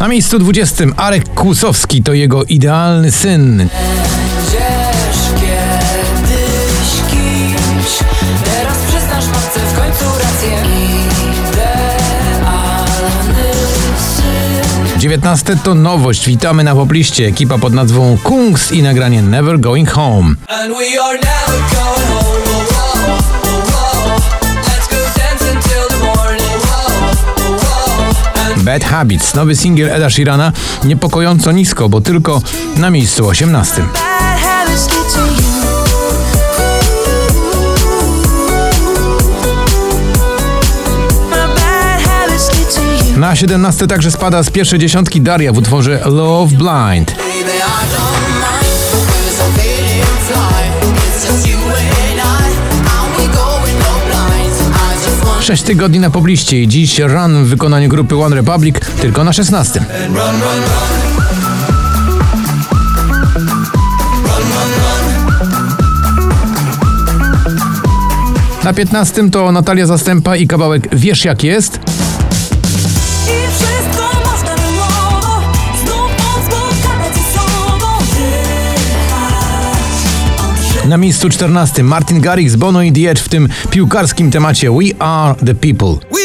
Na miejscu 20 Arek Kłusowski to jego idealny syn. 19 to nowość. Witamy na popliście. Ekipa pod nazwą Kungs i nagranie Never Going Home. Bad Habits, nowy singiel Eda Sheerana, niepokojąco nisko, bo tylko na miejscu 18. bad habits get to you My bad habits get to you Na 17 także spada z pierwszej dziesiątki Daria w utworze Love Blind. 6 tygodni na pobliście i dziś Run w wykonaniu grupy One Republic tylko na 16. Na 15 to Natalia Zastępa i kawałek Wiesz jak jest. Na miejscu 14 Martin Garrix, Bono i The Edge w tym piłkarskim temacie We Are The People.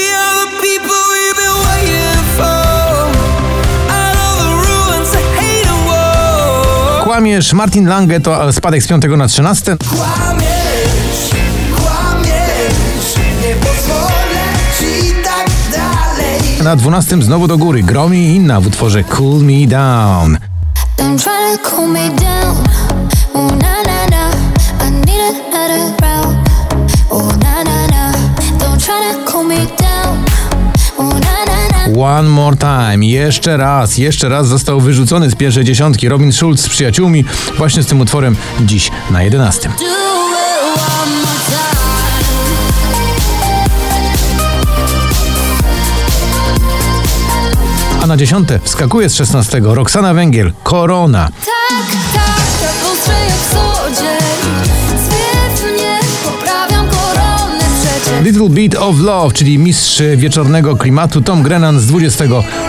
Kłamiesz, Martin Lange to spadek z 5 na 13. Kłamiesz, kłamiesz Nie pozwolę ci tak dalej Na 12 znowu do góry Gromi i inna w utworze Cool Me Down. One more time. Jeszcze raz, jeszcze raz został wyrzucony z pierwszej dziesiątki Robin Schulz z przyjaciółmi właśnie z tym utworem dziś na 11. Do it one more time. A na dziesiąte wskakuje z 16 Roxana Węgiel, Korona. Tak, tak, tak Little Bit of Love, czyli mistrz wieczornego klimatu Tom Grennan z 20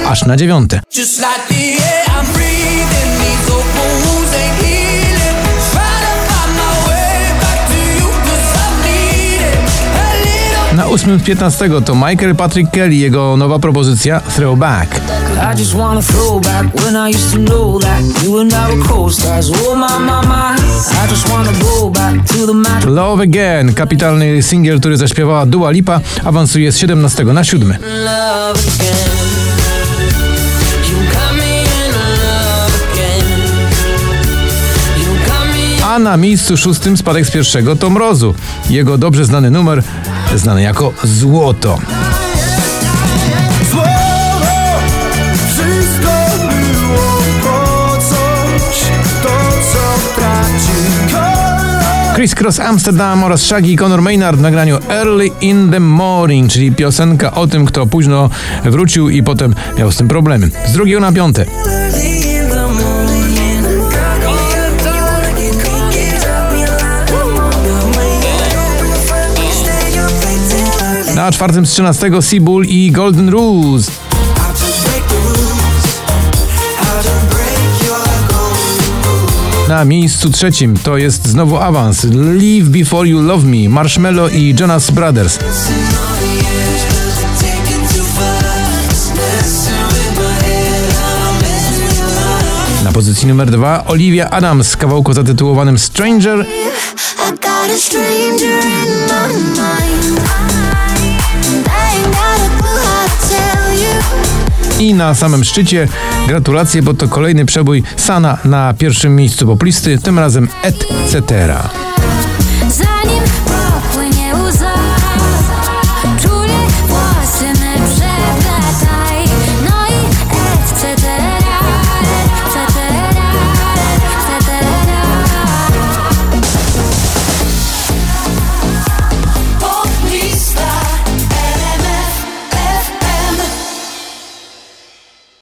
aż na 9. Just like the air I'm breathing These open wounds ain't healing Trying to find my way back to you Cause I need it A little Na 8 z 15 to Michael Patrick Kelly, jego nowa propozycja Throwback. I just wanna throw back when I used to know that you and I were co-stars. Oh my, my, my. I just wanna go back to the magic. Love Again, kapitalny singiel, który zaśpiewała Dua Lipa, awansuje z 17 na 7. love again A na miejscu szóstym spadek z pierwszego to Mrozu. Jego dobrze znany numer, znany jako Złoto. Chris Cross Amsterdam oraz Shaggy i Conor Maynard w nagraniu Early in the Morning, czyli piosenka o tym, kto późno wrócił i potem miał z tym problemy. Z drugiego na piąte. Na czwartym z 13 Seabull i Golden Rules. Na miejscu trzecim to jest znowu awans. Leave Before You Love Me, Marshmello i Jonas Brothers. Na pozycji numer dwa Olivia Adams z kawałku zatytułowanym Stranger i na samym szczycie gratulacje, bo to kolejny przebój Sana na pierwszym miejscu poplisty, tym razem et cetera.